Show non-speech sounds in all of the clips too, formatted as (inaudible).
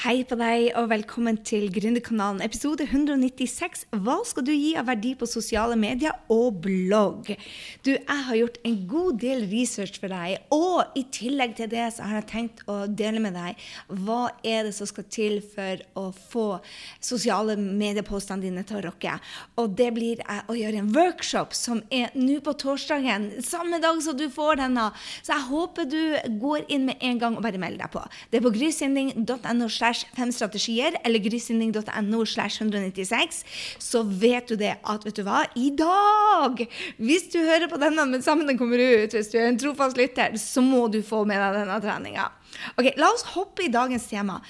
Hei på deg, og velkommen til Gründerkanalen episode 196. Hva skal du gi av verdi på sosiale medier og blogg? Du, jeg har gjort en god del research for deg, og i tillegg til det så har jeg tenkt å dele med deg hva er det som skal til for å få sosiale mediepostene dine til å rocke. Og det blir å gjøre en workshop som er nå på torsdagen, samme dag som du får denne. Så jeg håper du går inn med en gang og bare melder deg på. Det er på grysynding.no slash fem strategier eller grysynding.no slash 196, så vet du det at vet du hva, i dag, hvis du hører på denne mens sammen den kommer ut, hvis du er en trofast lytter, så må du få med deg denne treninga. Ok, La oss hoppe i dagens tema.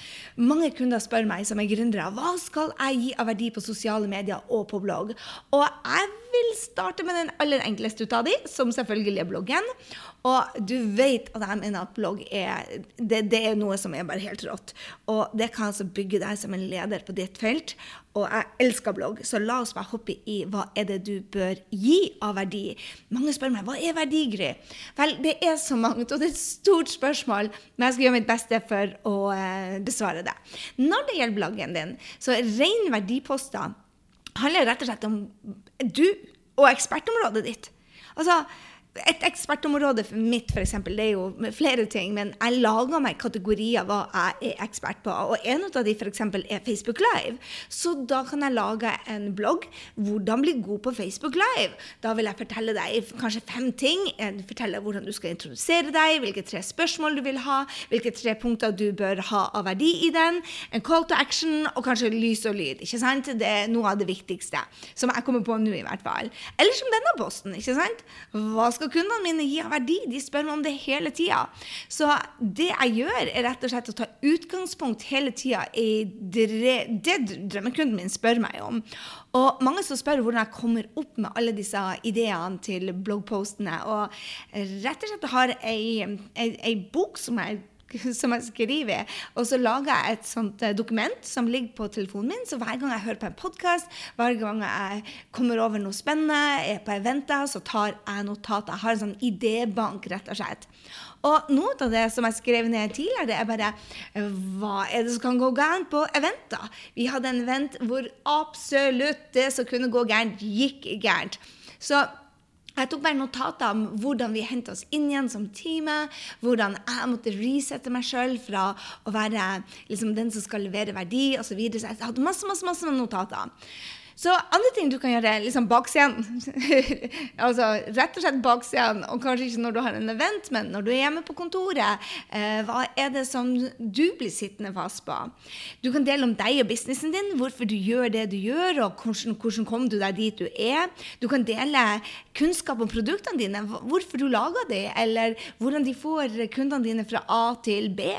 Mange kunder spør meg som er gründere hva skal jeg gi av verdi på sosiale medier og på blogg. Og jeg vil starte med den aller enkleste ut av de, som selvfølgelig er bloggen. Og du vet at jeg mener at blogg er det, det, er noe som er bare helt rått. Og det kan altså bygge deg som en leder på ditt felt. Og jeg elsker blogg, så la oss bare hoppe i hva er det du bør gi av verdi. Mange spør meg hva er verdi, Gry? Vel, det er så mangt, og det er et stort spørsmål, men jeg skal gjøre mitt beste for å eh, besvare det. Når det gjelder bloggen din, så ren verdiposter handler rett og slett om du og ekspertområdet ditt. Altså, et ekspertområde for mitt for eksempel, det er jo flere ting, men jeg lager meg kategorier hva jeg er ekspert på. Og en av de f.eks. er Facebook Live. Så da kan jeg lage en blogg. Hvordan bli god på Facebook Live? Da vil jeg fortelle deg kanskje fem ting. Jeg forteller hvordan du skal introdusere deg, hvilke tre spørsmål du vil ha, hvilke tre punkter du bør ha av verdi i den, en call to action og kanskje lys og lyd. ikke sant? Det er noe av det viktigste som jeg kommer på nå, i hvert fall. Eller som denne posten. ikke sant? Hva skal skal kundene mine gi av verdi? De spør meg om det hele tida. Så det jeg gjør, er rett og slett å ta utgangspunkt hele tida i det drømmekunden min spør meg om. Og mange som spør hvordan jeg kommer opp med alle disse ideene til bloggpostene. Og rett og slett har ei, ei, ei bok som jeg (laughs) som jeg skriver. Og så lager jeg et sånt eh, dokument som ligger på telefonen min. Så hver gang jeg hører på en podkast, hver gang jeg kommer over noe spennende, er på eventer, så tar jeg notater. Jeg har en sånn idébank, rett og slett. Og noe av det som jeg skrev ned tidligere, det er bare hva er det som kan gå gærent på eventer? Vi hadde en event hvor absolutt det som kunne gå gærent, gikk gærent. Så jeg tok bare notater om hvordan vi henta oss inn igjen som teamet. Hvordan jeg måtte resette meg sjøl fra å være liksom, den som skal levere verdi osv. Så, videre. så jeg hadde masse, masse, masse notater. Så andre ting du kan gjøre, er liksom baksiden (laughs) Altså rett og slett baksiden, og kanskje ikke når du har en event, men når du er hjemme på kontoret. Eh, hva er det som du blir sittende fast på? Du kan dele om deg og businessen din, hvorfor du gjør det du gjør, og hvordan, hvordan kom du deg dit du er. Du kan dele kunnskap om produktene dine, hvorfor du lager dem, eller hvordan de får kundene dine fra A til B.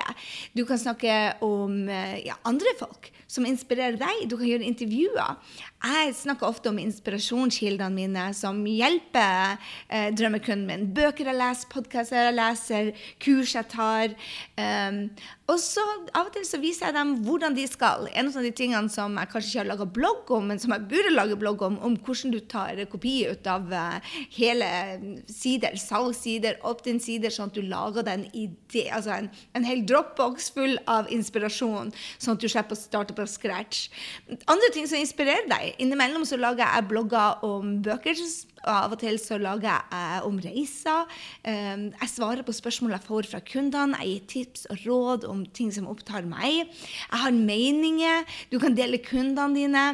Du kan snakke om eh, ja, andre folk som inspirerer deg. Du kan gjøre intervjuer. Jeg snakker ofte om inspirasjonskildene mine som hjelper eh, drømmekunden min. Bøker jeg leser, podkaster jeg leser, kurs jeg tar. Um, og så av og til så viser jeg dem hvordan de skal. En av de tingene som jeg kanskje ikke har laga blogg om, men som jeg burde lage blogg om, om hvordan du tar kopi ut av uh, hele sider, salgssider, opt-in-sider, sånn at du lager den idé, altså en, en hel dropbox full av inspirasjon, sånn at du slipper å starte på scratch. Andre ting som inspirerer deg innimellom så lager jeg blogger om bøker. Av og til så lager jeg om reiser. Ehm, jeg svarer på spørsmål jeg får fra kundene. Jeg gir tips og råd om ting som opptar meg. Jeg har meninger. Du kan dele kundene dine.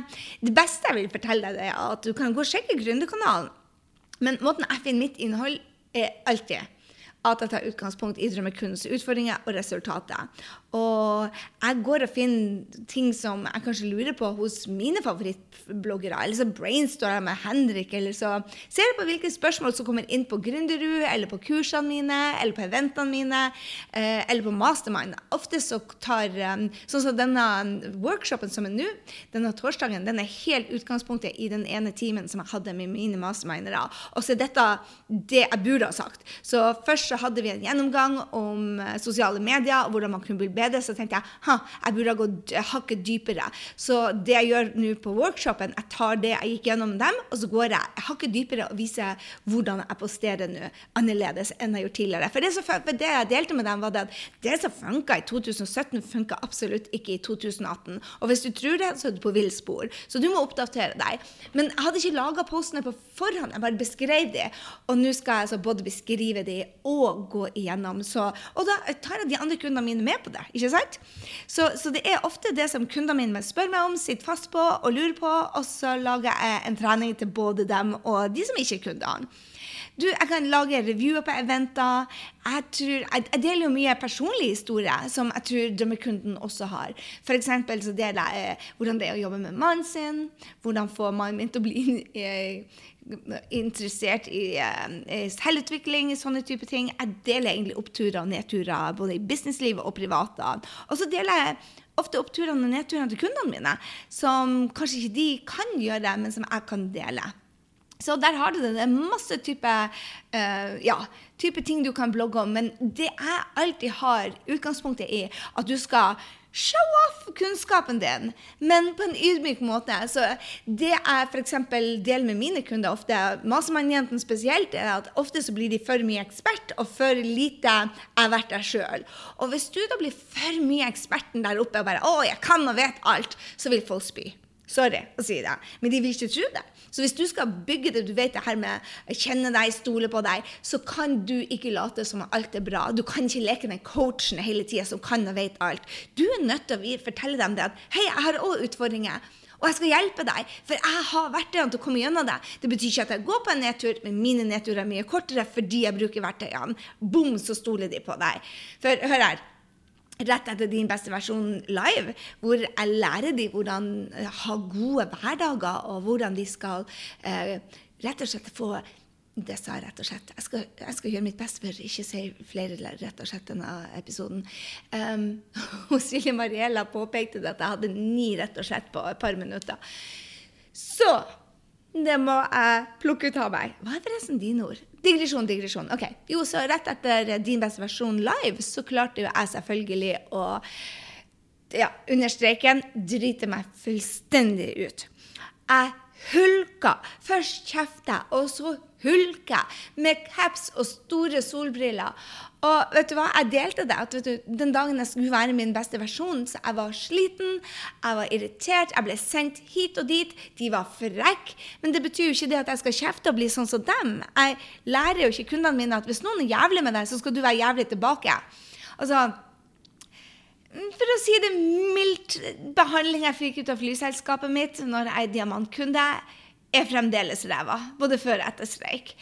Det beste jeg vil fortelle deg, er at du kan gå og sjekke Gründerkanalen. Men måten jeg finner mitt innhold, er alltid at jeg tar utgangspunkt i drømmekundens utfordringer og resultater. Og jeg går og finner ting som jeg kanskje lurer på hos mine favorittbloggere. Eller så brainstormer jeg med Henrik, eller så ser jeg på hvilke spørsmål som kommer inn på Gründerud, eller på kursene mine, eller på eventene mine, eh, eller på Mastermind. Ofte så tar eh, Sånn som denne workshopen som er nå, denne torsdagen, den er helt utgangspunktet i den ene timen som jeg hadde med mine mastermindere. Og så er dette det jeg burde ha sagt. Så først så hadde vi en gjennomgang om eh, sosiale medier, og hvordan man kunne bli bedre, så tenkte jeg jeg burde ha hakket dypere. Så det jeg gjør nå på workshopen, jeg tar det jeg gikk gjennom dem, og så går jeg hakket dypere og viser hvordan jeg posterer nå annerledes enn jeg gjorde tidligere. For det, som, for det jeg delte med dem, var at det som funka i 2017, funka absolutt ikke i 2018. Og hvis du tror det, så er du på villspor. Så du må oppdatere deg. Men jeg hadde ikke laga postene på forhånd, jeg bare beskrev de. Og nå skal jeg altså både beskrive de og gå igjennom. Så, og da tar jeg de andre kundene mine med på det. Ikke sant? Så, så det er ofte det som kundene mine spør meg om, sitter fast på og lurer på, og så lager jeg en trening til både dem og de som ikke er kundene. Du, jeg kan lage reviewer på eventer. Jeg, tror, jeg, jeg deler jo mye personlige historier som jeg tror drømmekunden også har. For så deler jeg eh, hvordan det er å jobbe med mannen sin. Hvordan få mannen min til å bli eh, interessert i eh, selvutvikling, sånne type ting. Jeg deler egentlig oppturer og nedturer både i businesslivet og privat. Og så deler jeg ofte oppturene og nedturene til kundene mine, som kanskje ikke de kan gjøre, men som jeg kan dele. Så der har du det. Det er masse type, uh, ja, type ting du kan blogge om. Men det jeg alltid har utgangspunktet i, at du skal show off kunnskapen din, men på en ydmyk måte. Så det jeg f.eks. deler med mine kunder ofte, Masemannjentene spesielt, er at ofte så blir de for mye ekspert og for lite jeg vært der sjøl. Og hvis du da blir for mye eksperten der oppe og bare 'Å, jeg kan og vet alt', så vil folk spy. Sorry å si det, men de vil ikke tro det. Så hvis du skal bygge det du vet det her med kjenne deg, stole på deg, så kan du ikke late som at alt er bra. Du kan ikke leke den coachen hele tida som kan og vet alt. Du er nødt til å fortelle dem det at hei, jeg har òg utfordringer. Og jeg skal hjelpe deg, for jeg har verktøyene til å komme gjennom det. Det betyr ikke at jeg går på en nedtur, men mine nedturer er mye kortere fordi jeg bruker verktøyene. Bom, så stoler de på deg. For hør her rett etter din beste versjon live, hvor jeg lærer dem hvordan eh, ha gode hverdager, og hvordan de skal eh, rett og slett få det sa jeg rett og slett. Jeg skal, jeg skal gjøre mitt beste for ikke å si flere rett og slett denne episoden. (laughs) Um, Silje Mariella påpekte at jeg hadde ni rett og slett på et par minutter. Så det må jeg plukke ut av meg. Hva er forresten dine ord? Digresjon, digresjon. Ok. Jo, så rett etter din beste versjon live, så klarte jo jeg selvfølgelig å ja, under streiken drite meg fullstendig ut. Jeg hulka. Først kjefta, og så hulka med caps og store solbriller. Og vet du hva, jeg delte det. at du, Den dagen jeg skulle være min beste versjon, så jeg var sliten, jeg var irritert, jeg ble sendt hit og dit. De var frekke. Men det betyr jo ikke det at jeg skal kjefte og bli sånn som dem. Jeg lærer jo ikke kundene mine at hvis noen er jævlig med deg, så skal du være jævlig tilbake. Altså, for å si det mildt, behandling jeg fikk ut av flyselskapet mitt når jeg er diamantkunde, er fremdeles ræva. Både før og etter streik.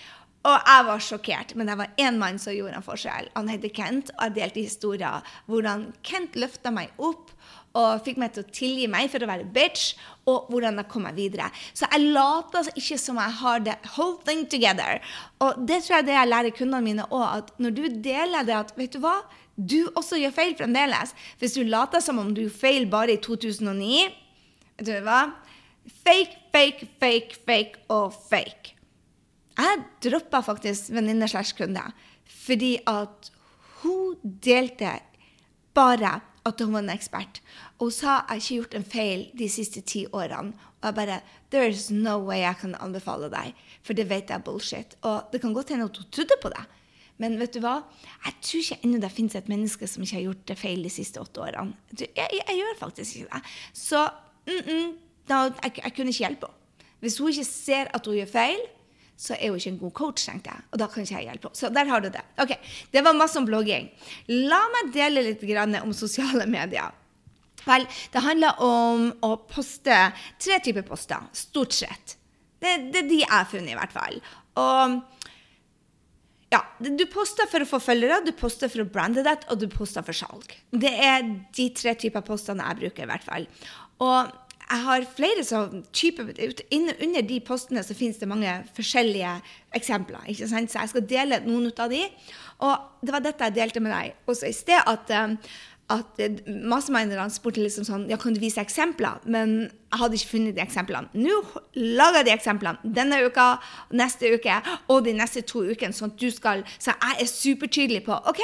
Og jeg var sjokkert, men det var én mann som gjorde en forskjell. Han heter Kent, og jeg delte historier hvordan Kent løfta meg opp og fikk meg til å tilgi meg for å være bitch, og hvordan jeg kom meg videre. Så jeg later altså ikke som jeg har the whole thing together. Og det tror jeg det jeg lærer kundene mine òg, at når du deler det at vet du hva, du også gjør feil fremdeles. Hvis du later som om du gjorde feil bare i 2009 Vet du hva? Fake, fake, fake, fake og fake. Jeg droppa faktisk venninne slash kunde fordi at hun delte bare at hun var en ekspert. Og hun sa jeg har ikke gjort en feil de siste ti årene. Og jeg bare There's no way jeg kan anbefale deg, for det vet jeg er bullshit. Og det kan godt hende at hun trodde på det. Men vet du hva? Jeg tror ikke ennå det finnes et menneske som ikke har gjort det feil de siste åtte årene. Jeg, jeg, jeg gjør faktisk ikke det. Så mm -mm, da, jeg, jeg kunne ikke hjelpe henne. Hvis hun ikke ser at hun gjør feil, så er hun ikke en god coach, tenkte jeg. Og da kan ikke jeg hjelpe henne. Så der har du det. Ok, Det var masse om blogging. La meg dele litt om sosiale (laughs) medier. Vel, det handler om å poste tre typer poster, stort sett. Det, det er de jeg har funnet, i hvert fall. Og ja, du poster for å få følgere, du poster for å brande deg, og du poster for salg. Det er de tre typer postene jeg bruker, i hvert fall. Og jeg har flere sånn type, Under de postene så finnes det mange forskjellige eksempler. ikke sant? Så jeg skal dele noen av de. Og det var dette jeg delte med deg også i sted. at um, at masterminderne spurte liksom sånn Ja, kan du vise eksempler? Men jeg hadde ikke funnet de eksemplene. Nå lager jeg de eksemplene denne uka, neste uke og de neste to ukene, sånn at du skal Så jeg er supertydelig på OK,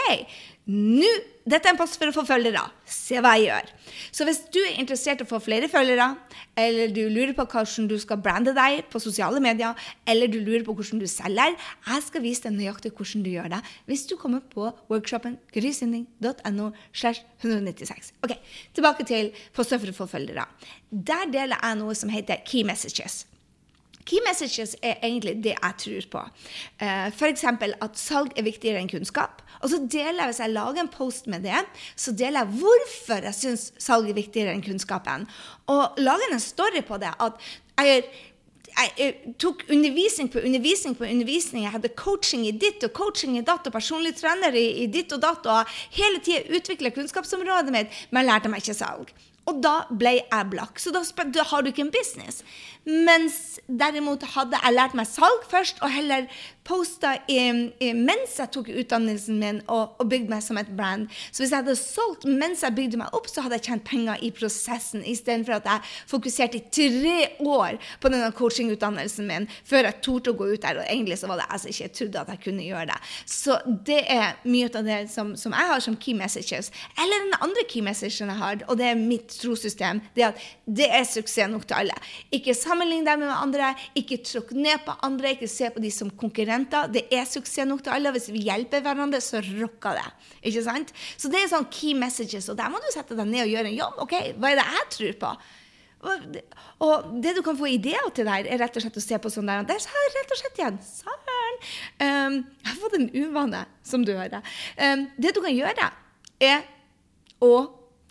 Nå, dette er en post for å få følgere. Se hva jeg gjør. Så hvis du er interessert i å få flere følgere, eller du lurer på hvordan du skal brande deg på sosiale medier, eller du lurer på hvordan du selger, jeg skal vise deg nøyaktig hvordan du gjør det hvis du kommer på workshopen grysynding.no. 196. Ok, Tilbake til poster for å få følgere. Der deler jeg noe som heter key messages. Key messages er egentlig det jeg tror på. Uh, F.eks. at salg er viktigere enn kunnskap. Og så deler jeg, Hvis jeg lager en post med det, så deler jeg hvorfor jeg syns salg er viktigere enn kunnskapen. Og lager en story på det. at jeg jeg tok undervisning på undervisning på undervisning. Jeg hadde coaching i ditt og coaching i datt og personlig trener i, ditt og datt. Og hele tida utvikla kunnskapsområdet mitt, men lærte meg ikke salg. Og da ble jeg blakk. Så da, da, har du ikke en business. Mens derimot hadde jeg lært meg salg først, og heller posta mens jeg tok utdannelsen min og, og bygde meg som et brand. Så hvis jeg hadde solgt mens jeg bygde meg opp, så hadde jeg tjent penger i prosessen, istedenfor at jeg fokuserte i tre år på denne coachingutdannelsen min før jeg torde å gå ut der. Og egentlig så var det altså ikke jeg trodde at jeg kunne gjøre det. Så det er mye av det som, som jeg har som key messages. Eller den andre key messagen jeg har, og det er mitt trossystem, det er at det er suksess nok til alle. Ikke sammenlign deg med andre, ikke tråkk ned på andre, ikke se på de som konkurrenter. Det er suksess nok til alle. Hvis vi hjelper hverandre, så rocker det. Ikke sant? Så det er sånn key messages, og der må du sette deg ned og gjøre en jobb. Ok, Hva er det jeg tror på? Og det du kan få ideer til der, er rett og slett å se på sånn der Der sa jeg rett og slett igjen! Søren! Um, jeg har fått en uvane, som du hører. Um, det du kan gjøre, er å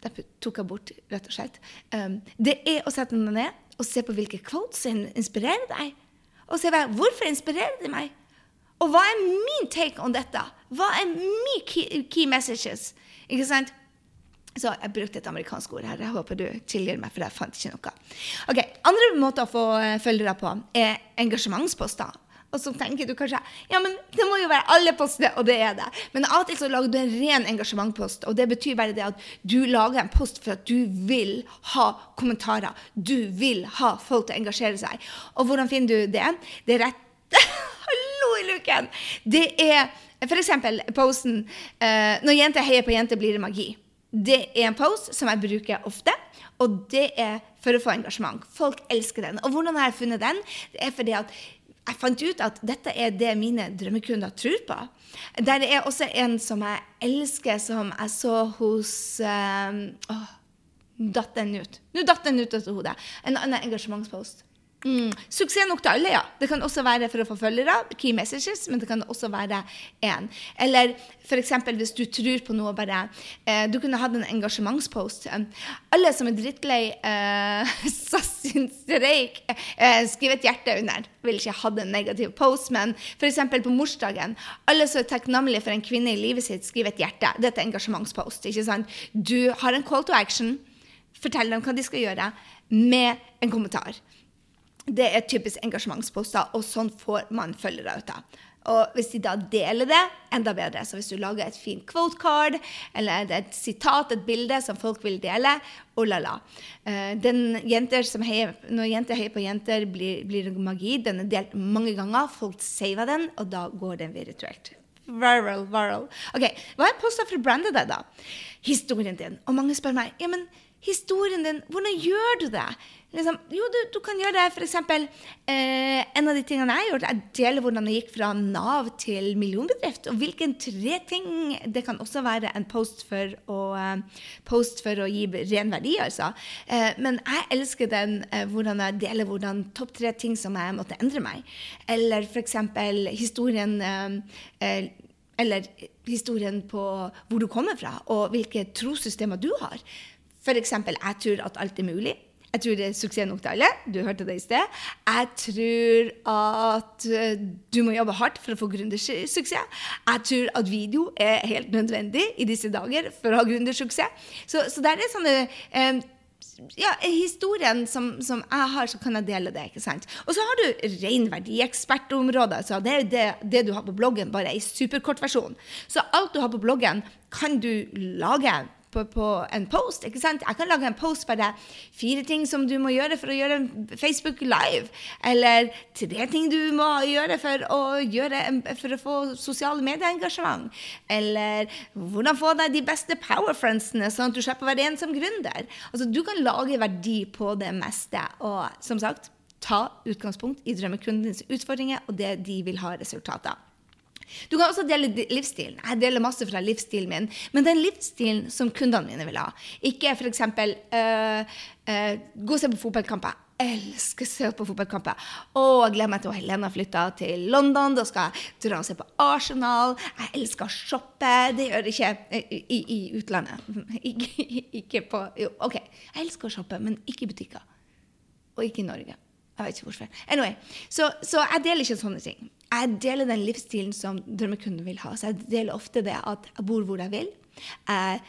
Derfor tok jeg bort, rett og slett. Um, det er å sette deg ned og se på hvilke quotes inspirerer deg. Og se hvorfor inspirerer de meg. Og hva er min take on dette? Hva er mine key, key messages? Ikke sant? Så jeg brukte et amerikansk ord her. Jeg håper du tilgir meg, for jeg fant ikke noe. Ok, Andre måter å få eh, følgere på er engasjementsposter. Og så tenker du kanskje ja, men det må jo være alle postene, og det er det. Men av og til så lager du en ren engasjementpost, og det betyr bare det at du lager en post for at du vil ha kommentarer. Du vil ha folk til å engasjere seg. Og hvordan finner du det? Det er rett (laughs) Hallo i luken! Det er f.eks. posten uh, 'Når jenter heier på jenter, blir det magi'. Det er en post som jeg bruker ofte, og det er for å få engasjement. Folk elsker den. Og hvordan har jeg funnet den? Det er fordi at jeg fant ut at dette er det mine drømmekunder tror på. Der er også en som jeg elsker, som jeg så hos um, åh, Datt den ut. Nå datt den ut av hodet. En annen engasjementspost. Mm. Suksess nok til alle, ja. Det kan også være for å få følgere, key messages, men det kan også være én. Eller f.eks. hvis du tror på noe bare eh, Du kunne hatt en engasjementspost. alle som er drittlei eh, (laughs) SAS sin streik, eh, skriv et hjerte under. Vil ikke ha en negativ post, men f.eks. på morsdagen. Alle som er takknemlige for en kvinne i livet sitt, skriv et hjerte. Det er et engasjementspost. ikke sant? Du har en call to action. Fortell dem hva de skal gjøre, med en kommentar. Det er typisk engasjementsposter, og sånn får man følgere ut av. Og hvis de da deler det, enda bedre. Så hvis du lager et fint quote card eller et sitat, et bilde som folk vil dele, oh la la. Uh, jenter som heier, når jenter heier på jenter, blir, blir, magi. Den er delt mange ganger. Folk saver den, og da går den virtuelt. Viral, viral. Ok, Hva er posta for å brande deg, da? Historien din. Og mange spør meg ja, men historien din, hvordan gjør du det? Liksom, jo, du, du, kan gjøre det. Eksempel, eh, en av de tingene jeg har gjort, er deler hvordan jeg gikk fra Nav til millionbedrift. Og hvilken tre ting Det kan også være en post for å, uh, post for å gi ren verdi, altså. Eh, men jeg elsker den eh, hvordan jeg deler hvordan topp tre ting som jeg måtte endre meg. Eller f.eks. historien eh, eh, eller historien på hvor du kommer fra, og hvilke trossystemer du har. F.eks.: Jeg tror at alt er mulig. Jeg tror det er suksess nok til alle. Du hørte det i sted. Jeg tror at eh, du må jobbe hardt for å få gründersuksess. Jeg tror at video er helt nødvendig i disse dager for å ha gründersuksess. Så, så det er sånne eh, ja, historien som, som, jeg har, så kan jeg dele det. ikke sant? Og så har du ren verdiekspertområde. Altså det er det, det du har på bloggen, bare i superkort versjon. Så alt du har på bloggen, kan du lage på, på, en post. ikke sant? Jeg kan lage en post bare fire ting som du må gjøre for å gjøre Facebook live. Eller tre ting du må gjøre for å, gjøre, for å få sosiale medieengasjement. Eller hvordan få deg de beste powerfriendsene, sånn at du slipper å være ensom gründer. Altså, du kan lage verdi på det meste. Og som sagt, ta utgangspunkt i drømmekundens utfordringer og det de vil ha resultater du kan også dele livsstilen. Jeg deler masse fra livsstilen min, men den livsstilen som kundene mine vil ha. Ikke f.eks. Uh, uh, gå og se på fotballkamper. Jeg elsker å se på fotballkamper. Og jeg gleder meg til Helena flytter til London. Da skal jeg dra og se på Arsenal. Jeg elsker å shoppe. Det gjør jeg ikke i, i, i utlandet. (laughs) Ikke, ikke på jo, OK, jeg elsker å shoppe, men ikke i butikker. Og ikke i Norge. Jeg vet ikke hvorfor. Anyway, så, så, jeg deler ikke sånne ting. Jeg deler den livsstilen som drømmekunden vil ha. Så jeg deler ofte det at jeg bor hvor jeg vil. Jeg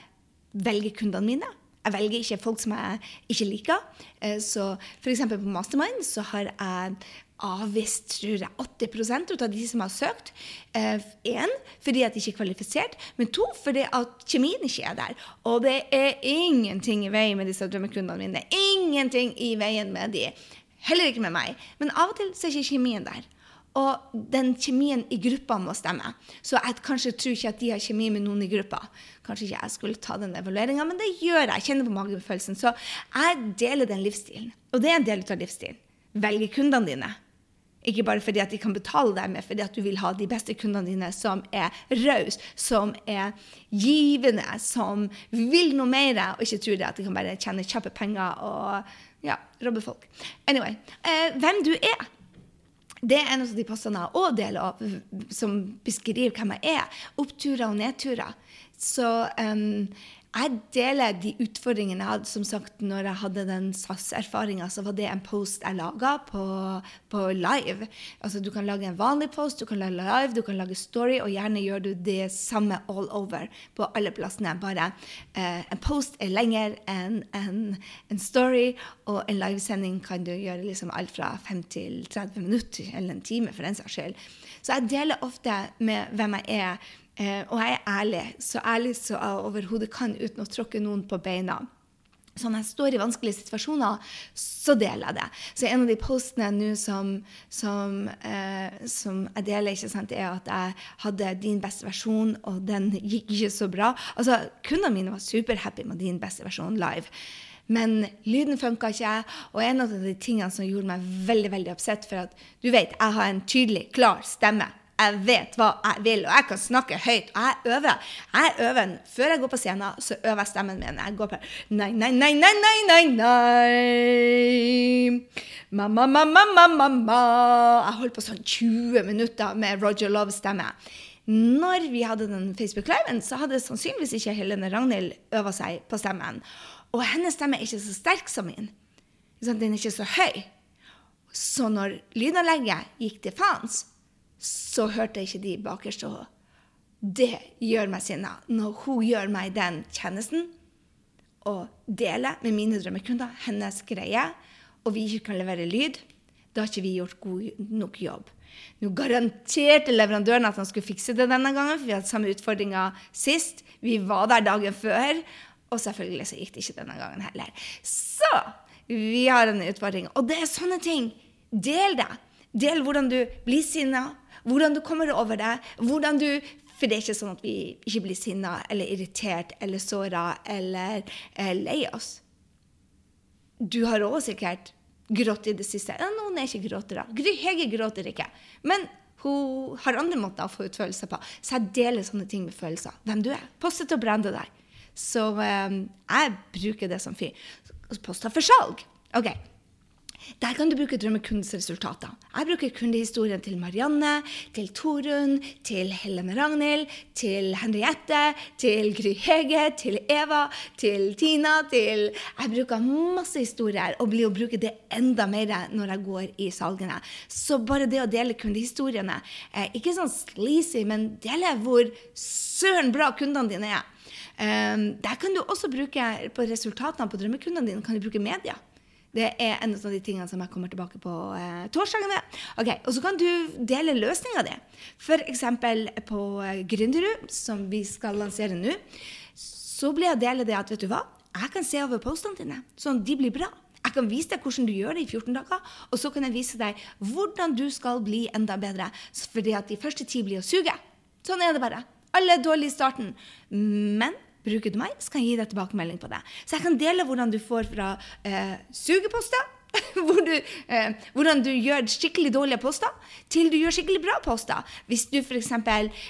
velger kundene mine. Jeg velger ikke folk som jeg ikke liker. Eh, så f.eks. på Mastermind så har jeg avvist tror jeg, 80% av de som har søkt. Én, eh, fordi at de ikke er kvalifisert. Men to, fordi at kjemien ikke er der. Og det er ingenting i veien med disse drømmekundene mine. Ingenting i veien med de. Heller ikke med meg. Men av og til så er ikke kjemien der. Og den kjemien i gruppa må stemme. Så jeg kanskje tror ikke at de har kjemi med noen i gruppa. Kanskje ikke jeg skulle ta den evalueringa, men det gjør jeg. Jeg kjenner på magefølelsen. Så jeg deler den livsstilen. Og det er en del av livsstilen. Velge kundene dine. Ikke bare fordi at de kan betale deg, men fordi at du vil ha de beste kundene dine som er rause, som er givende, som vil noe mer, og ikke tror det at de kan bare tjene kjappe penger og ja, robbe folk. Anyway, eh, hvem du er. Det er en av de postene jeg òg deler av, som beskriver hvem jeg er. Oppturer og nedturer. Så um, jeg deler de utfordringene jeg hadde. Som sagt, når jeg hadde den SAS-erfaringa, så var det en post jeg laga på, på, live. Altså, du kan lage en vanlig post, du kan lage live, du kan lage story, og gjerne gjør du det samme all over på alle plassene. Bare eh, en post er lenger enn en, en, story, og en livesending kan du gjøre liksom alt fra 5 til 30 minutter, eller en time for den saks skyld. Så jeg deler ofte med hvem jeg er Eh, og jeg er ærlig, så ærlig som jeg overhodet kan uten å tråkke noen på beina. Så når jeg står i vanskelige situasjoner, så deler jeg det. Så en av de postene nå som, som, eh, som, jeg deler, ikke sant, er at jeg hadde din beste versjon, og den gikk ikke så bra. Altså, Kundene mine var superhappy med din beste versjon live. Men lyden funka ikke. Og en av de tingene som gjorde meg veldig veldig oppsett, for at du vet, jeg har en tydelig, klar stemme jeg vet hva jeg vil, og jeg kan snakke høyt. Og jeg øver. Jeg øver Før jeg går på scenen, så øver jeg stemmen min. Jeg går på Nei, nei, nei, nei, nei, nei, nei. Mamma, mamma, mamma, mamma. Jeg holdt på sånn 20 minutter med Roger Love-stemme. Når vi hadde den Facebook-liven, så hadde sannsynligvis ikke Helene Ragnhild øva seg på stemmen. Og hennes stemme er ikke så sterk som min. Den er ikke så høy. Så når lydanlegget gikk til faens, så hørte jeg ikke de bakerste. Det gjør meg sinna når hun gjør meg den tjenesten og deler med mine drømmekunder hennes greie, og vi ikke kan levere lyd. Da har ikke vi gjort god nok jobb. Nå garanterte leverandøren at han skulle fikse det denne gangen, for vi hadde samme utfordringa sist. Vi var der dagen før, og selvfølgelig så gikk det ikke denne gangen heller. Så vi har en utfordring. Og det er sånne ting. Del det. Del hvordan du blir sinna, hvordan du kommer over det. hvordan du for det er ikke sånn at vi ikke blir sinna eller irritert eller såra eller eh, lei oss. Du har òg sikkert grått i det siste. Ja, noen er ikke gråtere. Gry Hege gråter ikke. Men hun har andre måter å få ut følelser på. Så jeg deler sånne ting med følelser. Hvem du er. Poste til å brande deg. Så eh, jeg bruker det som fyr. Poster for salg. OK. Der kan du bruke drømmekundens resultater. Jeg bruker kundehistorien til Marianne, til Torunn, til Helene Ragnhild, til Henriette, til Gry Hege, til Eva, til Tina, til Jeg bruker masse historier og blir å bruke det enda mer når jeg går i salgene. Så bare det å dele kundehistoriene Ikke sånn sleazy, men dele hvor søren bra kundene dine er. Um, der kan du også bruke på resultatene på drømmekundene dine kan du bruke media. Det er en av de tingene som jeg kommer tilbake på eh, med. Okay, og så kan du dele løsninga di. F.eks. på eh, Gründerud, som vi skal lansere nå. så blir jeg dele det at vet du hva, jeg kan se over postene dine, sånn at de blir bra. Jeg kan vise deg hvordan du gjør det i 14 dager, og så kan jeg vise deg hvordan du skal bli enda bedre. Fordi at de første ti blir å suge. Sånn er det bare. Alle er dårlige i starten. Men bruker du meg, så kan jeg gi deg tilbakemelding på det. Så jeg kan dele hvordan du får fra eh, sugeposter (laughs) hvor du, eh, hvordan du gjør skikkelig dårlige poster, til du gjør skikkelig bra poster. Hvis du f.eks.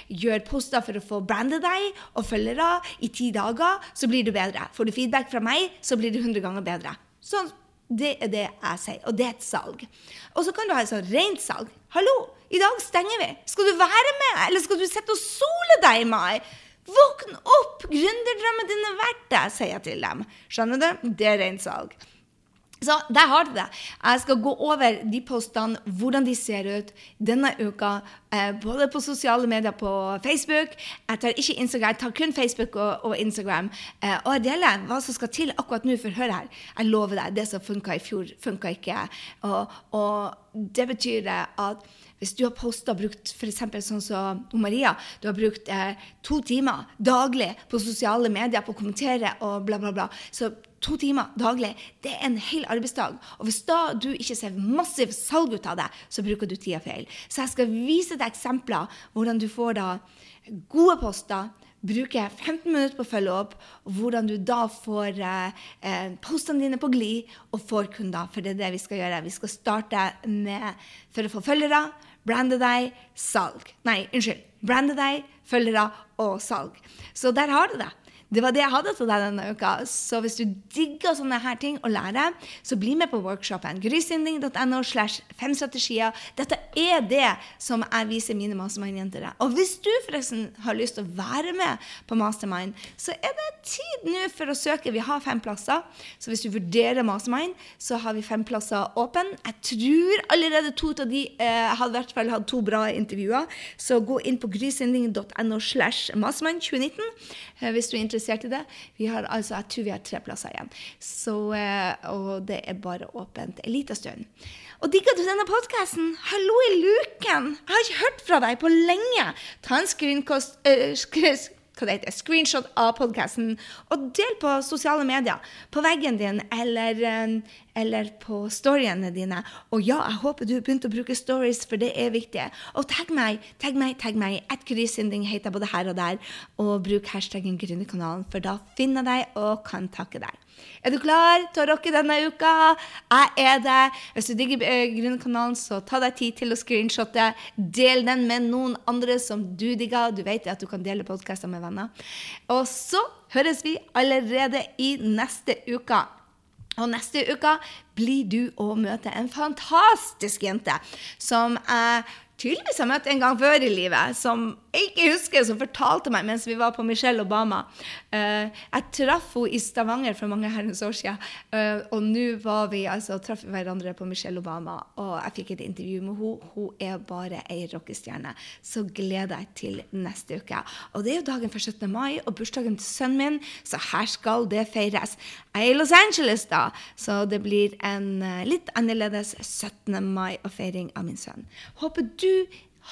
gjør poster for å få brande deg og følgere i ti dager, så blir du bedre. Får du feedback fra meg, så blir du 100 ganger bedre. Sånn, det er det jeg sier, og det er et salg. Og så kan du ha et sånt rent salg. Hallo, i dag stenger vi. Skal du være med, eller skal du sitte og sole deg i mai? Våkn opp! Gründerdrømmen din er verdt det, sier jeg til dem. Skjønner du? Det er rent salg. Så der har du det. Jeg skal gå over de postene, hvordan de ser ut denne uka. Eh, både på sosiale medier på Facebook. Jeg tar ikke Instagram, jeg tar kun Facebook og, og Instagram. Eh, og jeg deler hva som skal til akkurat nå. For hør her, jeg lover deg, det som funka i fjor, funka ikke. Og, og det betyr at hvis du har posta brukt f.eks. sånn som Maria, du har brukt eh, to timer daglig på sosiale medier på å kommentere og bla, bla, bla, så to timer daglig, det er en hel arbeidsdag. Og hvis da du ikke ser massivt salg ut av det, så bruker du tida feil. Så jeg skal vise deg eksempler hvordan du får da gode poster bruker 15 minutter på å følge opp, hvordan du da får eh, eh, postene dine på glid og får kunder. For det er det vi skal gjøre. Vi skal starte med for å få følgere, brande deg, salg. Nei, unnskyld. Brande deg, følgere og salg. Så der har du det. Det var det jeg hadde til deg denne uka. Så hvis du digger sånne her ting å lære, så bli med på workshopen. Grysynding.no slash fem strategier. Dette er det som jeg viser mine mastermind-jenter. Og hvis du forresten har lyst til å være med på mastermind, så er det tid nå for å søke. Vi har fem plasser. Så hvis du vurderer mastermind, så har vi fem plasser åpne. Jeg tror allerede to av de eh, hadde i hvert fall hatt to bra intervjuer. Så gå inn på grysynding.no slash mastermind 2019 eh, hvis du er interessert interessert i det. Vi har altså, Jeg tror vi har tre plasser igjen. Så, eh, og det er bare åpent en liten stund. Og digger du denne podkasten? Hallo i luken! Jeg har ikke hørt fra deg på lenge. Ta en screenkost, uh, hva det heter, screenshot av podkasten og del på sosiale medier. På veggen din eller, eh, eller på storyene dine. Og ja, jeg håper du begynte å bruke stories, for det er viktig. Og tagg meg, tagg meg, tagg meg. Et Grysynding heter både her og der. Og bruk hashtaggen Gründerkanalen, for da finner jeg deg og kan takke deg. Er du klar til å rocke denne uka? Jeg er det. Hvis du digger Grunnkanalen, så ta deg tid til å screenshotte. Del den med noen andre som du digger. Du vet at du kan dele podkaster med venner. Og så høres vi allerede i neste uke. Og neste uke blir du å møte en fantastisk jente som jeg tydeligvis har møtt en gang før i livet, som jeg ikke husker, som fortalte meg mens vi var på Michelle Obama. Uh, jeg traff henne i Stavanger for mange herrens år siden, uh, og nå var vi altså, traff hverandre på Michelle Obama, og jeg fikk et intervju med henne. Hun er bare ei rockestjerne. Så gleder jeg til neste uke. Og det er jo dagen for 17. mai og bursdagen til sønnen min, så her skal det feires. Jeg er i Los Angeles, da, så det blir en uh, litt annerledes 17. mai og feiring av min sønn. Håper du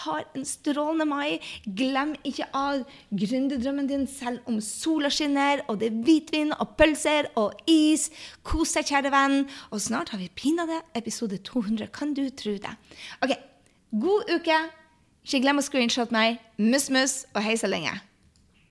har en strålende mai. Glem ikke av gründerdrømmen din selv om sola skinner, og det er hvitvin og pølser og is. Kos deg, kjære venn. Og snart har vi pinadø episode 200. Kan du tro det? Ok, god uke. Ikke glem å screenshot meg. Mus-mus og hei så lenge.